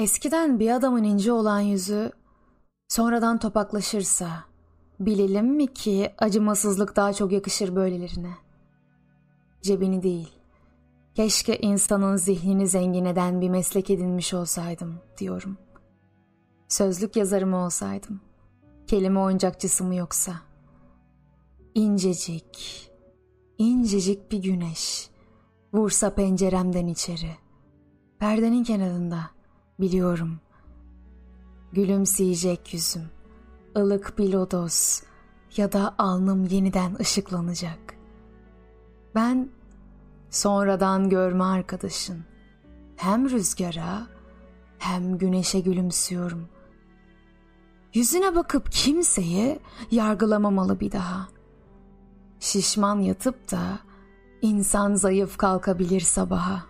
Eskiden bir adamın ince olan yüzü sonradan topaklaşırsa bilelim mi ki acımasızlık daha çok yakışır böylelerine. Cebini değil, keşke insanın zihnini zengin eden bir meslek edinmiş olsaydım diyorum. Sözlük yazarı mı olsaydım, kelime oyuncakçısı mı yoksa. İncecik, incecik bir güneş vursa penceremden içeri. Perdenin kenarında biliyorum. Gülümseyecek yüzüm, ılık bir lodos ya da alnım yeniden ışıklanacak. Ben sonradan görme arkadaşın. Hem rüzgara hem güneşe gülümsüyorum. Yüzüne bakıp kimseyi yargılamamalı bir daha. Şişman yatıp da insan zayıf kalkabilir sabaha.''